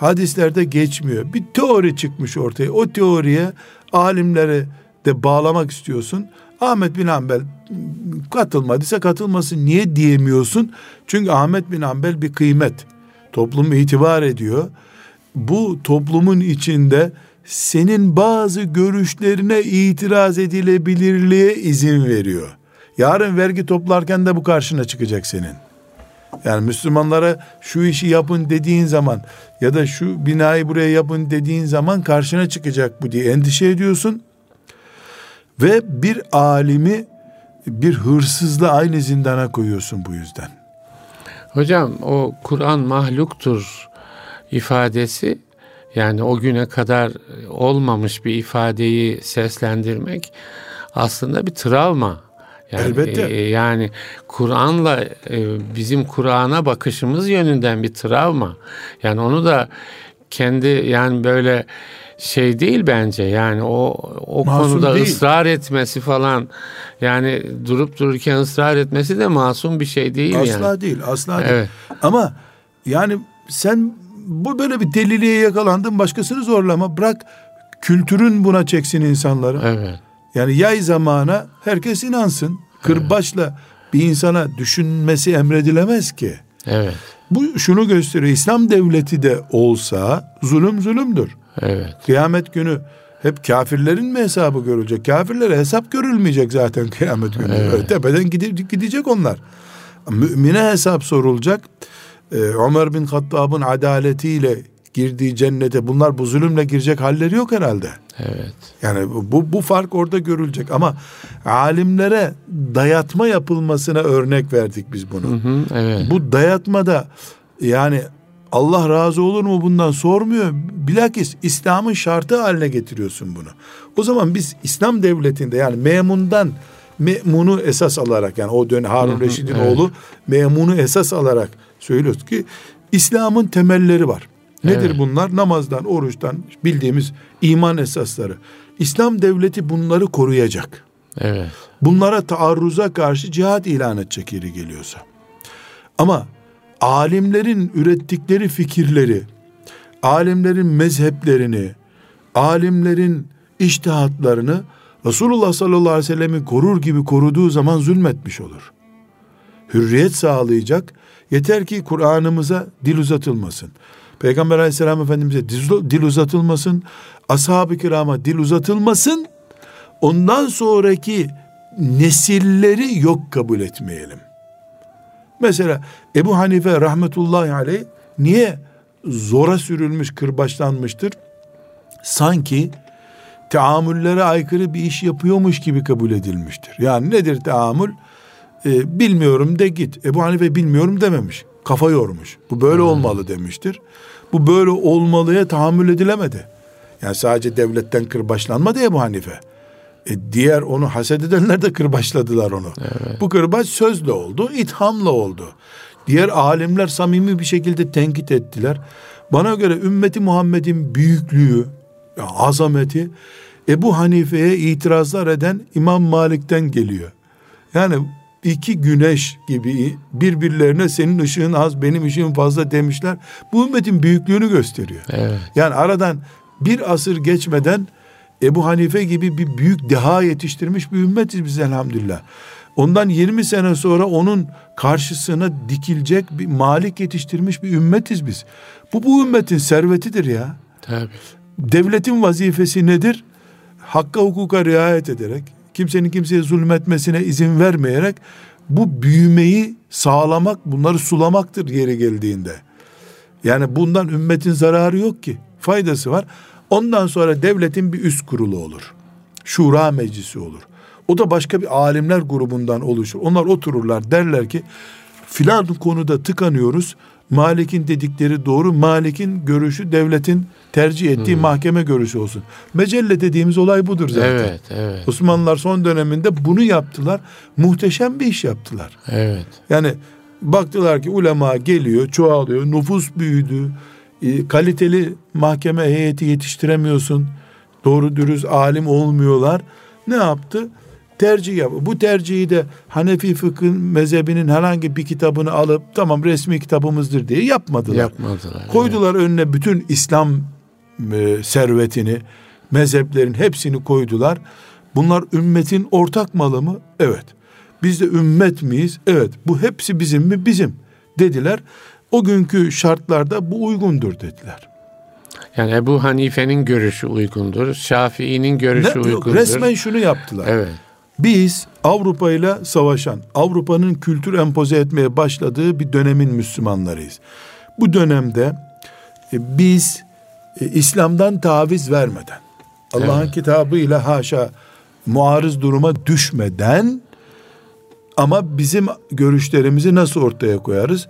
Hadislerde geçmiyor. Bir teori çıkmış ortaya. O teoriye alimleri de bağlamak istiyorsun. Ahmet bin Hanbel katılmadıysa katılmasın. Niye diyemiyorsun? Çünkü Ahmet bin Hanbel bir kıymet. Toplum itibar ediyor. Bu toplumun içinde senin bazı görüşlerine itiraz edilebilirliğe izin veriyor. Yarın vergi toplarken de bu karşına çıkacak senin. Yani Müslümanlara şu işi yapın dediğin zaman ya da şu binayı buraya yapın dediğin zaman karşına çıkacak bu diye endişe ediyorsun. Ve bir alimi bir hırsızla aynı zindana koyuyorsun bu yüzden. Hocam o Kur'an mahluktur ifadesi yani o güne kadar olmamış bir ifadeyi seslendirmek aslında bir travma. Yani, Elbette. e, yani Kur'an'la e, bizim Kur'an'a bakışımız yönünden bir travma. Yani onu da kendi yani böyle şey değil bence yani o o Masum konuda değil. ısrar etmesi falan yani durup dururken ısrar etmesi de masum bir şey değil Asla yani. değil, asla değil. Evet. Ama yani sen bu böyle bir deliliğe yakalandın, başkasını zorlama. Bırak kültürün buna çeksin insanları. Evet. Yani yay zamana herkes inansın. Kırbaçla bir insana düşünmesi emredilemez ki. Evet. Bu şunu gösteriyor. İslam devleti de olsa zulüm zulümdür. Evet. Kıyamet günü hep kafirlerin mi hesabı görülecek? Kafirlere hesap görülmeyecek zaten kıyamet günü. Evet. Tepeden gidip gidecek onlar. Mümine hesap sorulacak. e, Ömer bin Hattab'ın adaletiyle girdiği cennete bunlar bu zulümle girecek halleri yok herhalde. Evet. Yani bu bu fark orada görülecek ama alimlere dayatma yapılmasına örnek verdik biz bunu. Hı hı, evet. Bu dayatma da yani Allah razı olur mu bundan sormuyor. Bilakis İslam'ın şartı haline getiriyorsun bunu. O zaman biz İslam devletinde yani memundan memunu esas alarak yani o dönem Harun Reşid'in evet. oğlu memunu esas alarak söylüyoruz ki İslam'ın temelleri var. Nedir evet. bunlar? Namazdan, oruçtan bildiğimiz iman esasları. İslam devleti bunları koruyacak. Evet. Bunlara taarruza karşı cihat ilan edecek yeri geliyorsa. Ama alimlerin ürettikleri fikirleri, alimlerin mezheplerini, alimlerin iştihatlarını Resulullah sallallahu aleyhi ve sellem'i korur gibi koruduğu zaman zulmetmiş olur. Hürriyet sağlayacak. Yeter ki Kur'an'ımıza dil uzatılmasın. Peygamber aleyhisselam efendimize dil uzatılmasın. Ashab-ı kirama dil uzatılmasın. Ondan sonraki nesilleri yok kabul etmeyelim. Mesela Ebu Hanife rahmetullahi aleyh niye zora sürülmüş, kırbaçlanmıştır? Sanki teamüllere aykırı bir iş yapıyormuş gibi kabul edilmiştir. Yani nedir teamül? Ee, bilmiyorum de git. Ebu Hanife bilmiyorum dememiş. Kafa yormuş. Bu böyle hmm. olmalı demiştir. Bu böyle olmalıya tahammül edilemedi. Yani sadece devletten kırbaçlanmadı Ebu Hanife. E diğer onu haset edenler de kırbaçladılar onu. Evet. Bu kırbaç sözle oldu, ithamla oldu. Diğer alimler samimi bir şekilde tenkit ettiler. Bana göre ümmeti Muhammed'in büyüklüğü, azameti Ebu Hanife'ye itirazlar eden İmam Malik'ten geliyor. Yani iki güneş gibi birbirlerine senin ışığın az benim ışığım fazla demişler. Bu ümmetin büyüklüğünü gösteriyor. Evet. Yani aradan bir asır geçmeden Ebu Hanife gibi bir büyük deha yetiştirmiş bir ümmetiz biz elhamdülillah. Ondan 20 sene sonra onun karşısına dikilecek bir malik yetiştirmiş bir ümmetiz biz. Bu bu ümmetin servetidir ya. Tabii. Devletin vazifesi nedir? Hakka hukuka riayet ederek, kimsenin kimseye zulmetmesine izin vermeyerek bu büyümeyi sağlamak, bunları sulamaktır yeri geldiğinde. Yani bundan ümmetin zararı yok ki. Faydası var. Ondan sonra devletin bir üst kurulu olur. Şura meclisi olur. O da başka bir alimler grubundan oluşur. Onlar otururlar derler ki filan konuda tıkanıyoruz. Malik'in dedikleri doğru. Malik'in görüşü devletin tercih ettiği hmm. mahkeme görüşü olsun. Mecelle dediğimiz olay budur zaten. Evet, evet. Osmanlılar son döneminde bunu yaptılar. Muhteşem bir iş yaptılar. Evet. Yani baktılar ki ulema geliyor, çoğalıyor, nüfus büyüdü. E, kaliteli mahkeme heyeti yetiştiremiyorsun. Doğru dürüst alim olmuyorlar. Ne yaptı? Tercih yap. Bu tercihi de Hanefi fıkhın mezhebinin herhangi bir kitabını alıp tamam resmi kitabımızdır diye yapmadılar. Yapmadılar. Koydular evet. önüne bütün İslam e, servetini, mezheplerin hepsini koydular. Bunlar ümmetin ortak malı mı? Evet. Biz de ümmet miyiz? Evet. Bu hepsi bizim mi? Bizim dediler. O günkü şartlarda bu uygundur dediler. Yani Ebu Hanife'nin görüşü uygundur. Şafii'nin görüşü ne, uygundur. Resmen şunu yaptılar. Evet. Biz Avrupa ile savaşan, Avrupa'nın kültür empoze etmeye başladığı bir dönemin Müslümanlarıyız. Bu dönemde e, biz e, İslam'dan taviz vermeden, Allah'ın evet. kitabıyla haşa muarız duruma düşmeden ama bizim görüşlerimizi nasıl ortaya koyarız?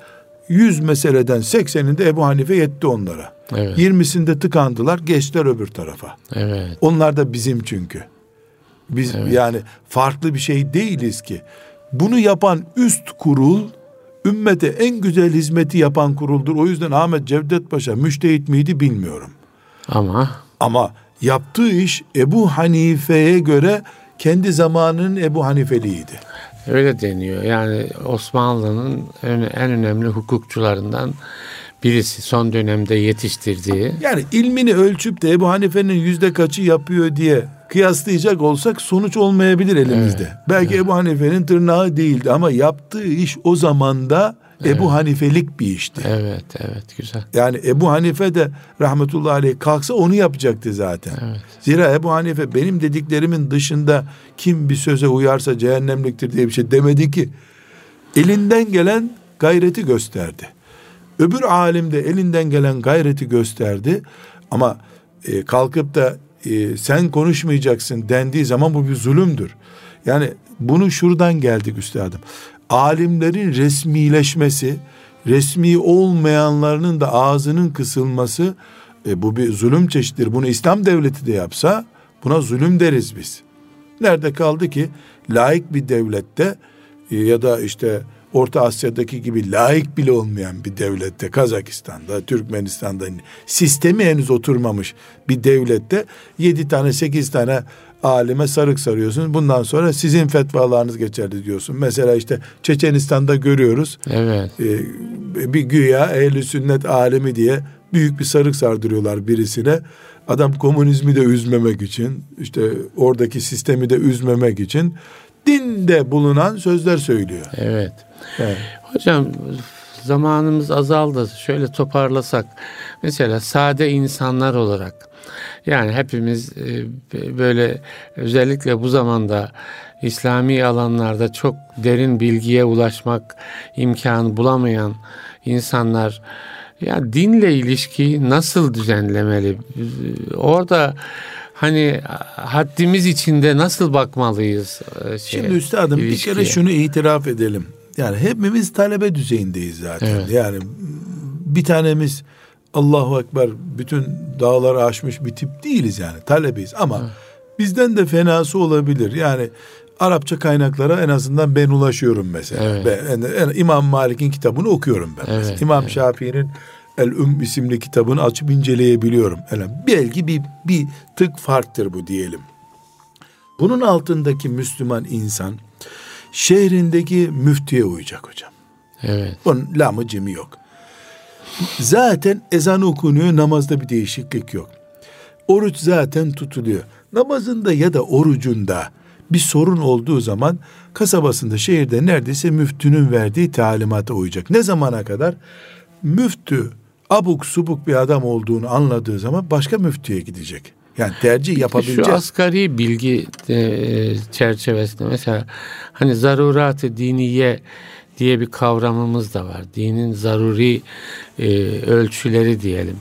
Yüz meseleden 80'inde Ebu Hanife yetti onlara. Evet. 20'sinde tıkandılar, geçtiler öbür tarafa. Evet. Onlar da bizim çünkü. Biz evet. yani farklı bir şey değiliz ki. Bunu yapan üst kurul ümmete en güzel hizmeti yapan kuruldur. O yüzden Ahmet Cevdet Paşa müştehit miydi bilmiyorum. Ama ama yaptığı iş Ebu Hanife'ye göre kendi zamanının Ebu Hanifeliydi. Öyle deniyor. Yani Osmanlı'nın en önemli hukukçularından birisi son dönemde yetiştirdiği. Yani ilmini ölçüp de Ebu Hanife'nin yüzde kaçı yapıyor diye kıyaslayacak olsak sonuç olmayabilir elimizde. Evet. Belki evet. Ebu Hanife'nin tırnağı değildi ama yaptığı iş o zamanda evet. Ebu Hanifelik bir işti. Evet, evet güzel. Yani Ebu Hanife de rahmetullahi aleyh kalksa onu yapacaktı zaten. Evet. Zira Ebu Hanife benim dediklerimin dışında kim bir söze uyarsa cehennemliktir diye bir şey demedi ki. Elinden gelen gayreti gösterdi. Öbür alim de elinden gelen gayreti gösterdi. Ama e, kalkıp da e, sen konuşmayacaksın dendiği zaman bu bir zulümdür. Yani bunu şuradan geldik üstadım. Alimlerin resmileşmesi, resmi olmayanlarının da ağzının kısılması e, bu bir zulüm çeşididir. Bunu İslam devleti de yapsa buna zulüm deriz biz. Nerede kaldı ki laik bir devlette e, ya da işte Orta Asya'daki gibi laik bile olmayan bir devlette Kazakistan'da, Türkmenistan'da sistemi henüz oturmamış bir devlette yedi tane sekiz tane alime sarık sarıyorsun. Bundan sonra sizin fetvalarınız geçerli diyorsun. Mesela işte Çeçenistan'da görüyoruz. Evet. E, bir güya ehli sünnet alimi diye büyük bir sarık sardırıyorlar birisine. Adam komünizmi de üzmemek için, işte oradaki sistemi de üzmemek için dinde bulunan sözler söylüyor. Evet. Evet. Hocam zamanımız azaldı. Şöyle toparlasak. Mesela sade insanlar olarak yani hepimiz e, böyle özellikle bu zamanda İslami alanlarda çok derin bilgiye ulaşmak imkanı bulamayan insanlar ya dinle ilişki nasıl düzenlemeli? Orada hani haddimiz içinde nasıl bakmalıyız? Şeye, Şimdi üstadım ilişkiye. bir kere şunu itiraf edelim. Yani hepimiz talebe düzeyindeyiz zaten. Evet. Yani bir tanemiz Allahu Ekber bütün dağları aşmış bir tip değiliz yani talebeyiz ama evet. bizden de fenası olabilir. Yani Arapça kaynaklara en azından ben ulaşıyorum mesela. Evet. Ben, yani İmam Malik'in kitabını okuyorum ben. Evet, İmam evet. Şafii'nin El Üm isimli kitabını açıp inceleyebiliyorum. Yani belki bir, bir tık farktır bu diyelim. Bunun altındaki Müslüman insan şehrindeki müftiye uyacak hocam. Evet. Onun lamı cimi yok. Zaten ezan okunuyor, namazda bir değişiklik yok. Oruç zaten tutuluyor. Namazında ya da orucunda bir sorun olduğu zaman kasabasında, şehirde neredeyse müftünün verdiği talimata uyacak. Ne zamana kadar? Müftü abuk subuk bir adam olduğunu anladığı zaman başka müftüye gidecek. Yani tercih yapabilecek. Şu asgari bilgi e, çerçevesinde mesela hani zarurat-ı diniye diye bir kavramımız da var. Dinin zaruri e, ölçüleri diyelim.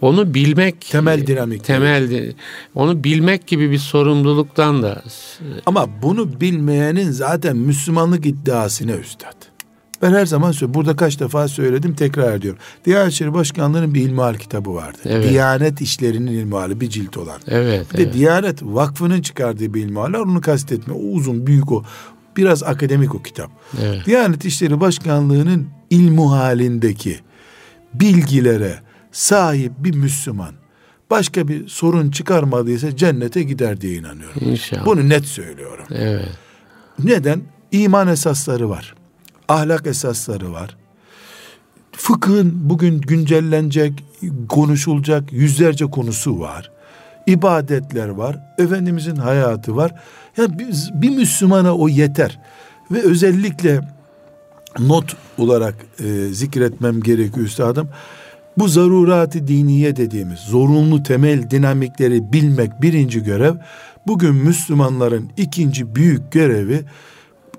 Onu bilmek temel dinamik. Temel onu bilmek gibi bir sorumluluktan da ama bunu bilmeyenin zaten Müslümanlık iddiası ne üstad? Ben her zaman söylüyorum. Burada kaç defa söyledim tekrar ediyorum. Diyanet İşleri Başkanlığı'nın bir ilmihal kitabı vardı. Evet. Diyanet işlerinin ilmihali bir cilt olan. Evet. Bir evet. de Diyanet Vakfı'nın çıkardığı bir ilmihal var. Onu kastetme. O uzun, büyük o. Biraz akademik o kitap. Evet. Diyanet İşleri Başkanlığı'nın ilmu halindeki bilgilere sahip bir Müslüman başka bir sorun çıkarmadıysa cennete gider diye inanıyorum. İnşallah. Bunu net söylüyorum. Evet. Neden? İman esasları var. Ahlak esasları var. Fıkhın bugün güncellenecek, konuşulacak yüzlerce konusu var. İbadetler var. Efendimizin hayatı var. Yani biz, bir Müslümana o yeter. Ve özellikle not olarak e, zikretmem gerekiyor üstadım. Bu zarurati diniye dediğimiz zorunlu temel dinamikleri bilmek birinci görev. Bugün Müslümanların ikinci büyük görevi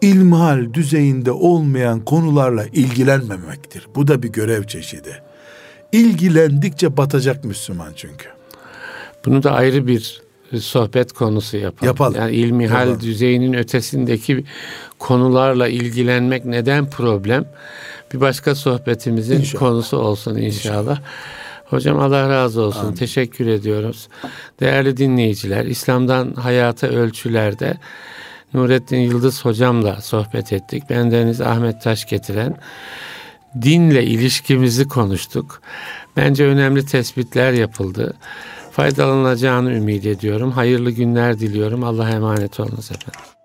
ilmihal düzeyinde olmayan konularla ilgilenmemektir. Bu da bir görev çeşidi. İlgilendikçe batacak Müslüman çünkü. Bunu da ayrı bir sohbet konusu yapalım. Yapalım. Yani ilmihal yapalım. düzeyinin ötesindeki konularla ilgilenmek neden problem? Bir başka sohbetimizin inşallah. konusu olsun inşallah. inşallah. Hocam Allah razı olsun. Amin. Teşekkür ediyoruz. Değerli dinleyiciler, İslam'dan hayata ölçülerde Nurettin Yıldız hocamla sohbet ettik. Ben Deniz Ahmet Taş getiren dinle ilişkimizi konuştuk. Bence önemli tespitler yapıldı. Faydalanacağını ümit ediyorum. Hayırlı günler diliyorum. Allah'a emanet olunuz efendim.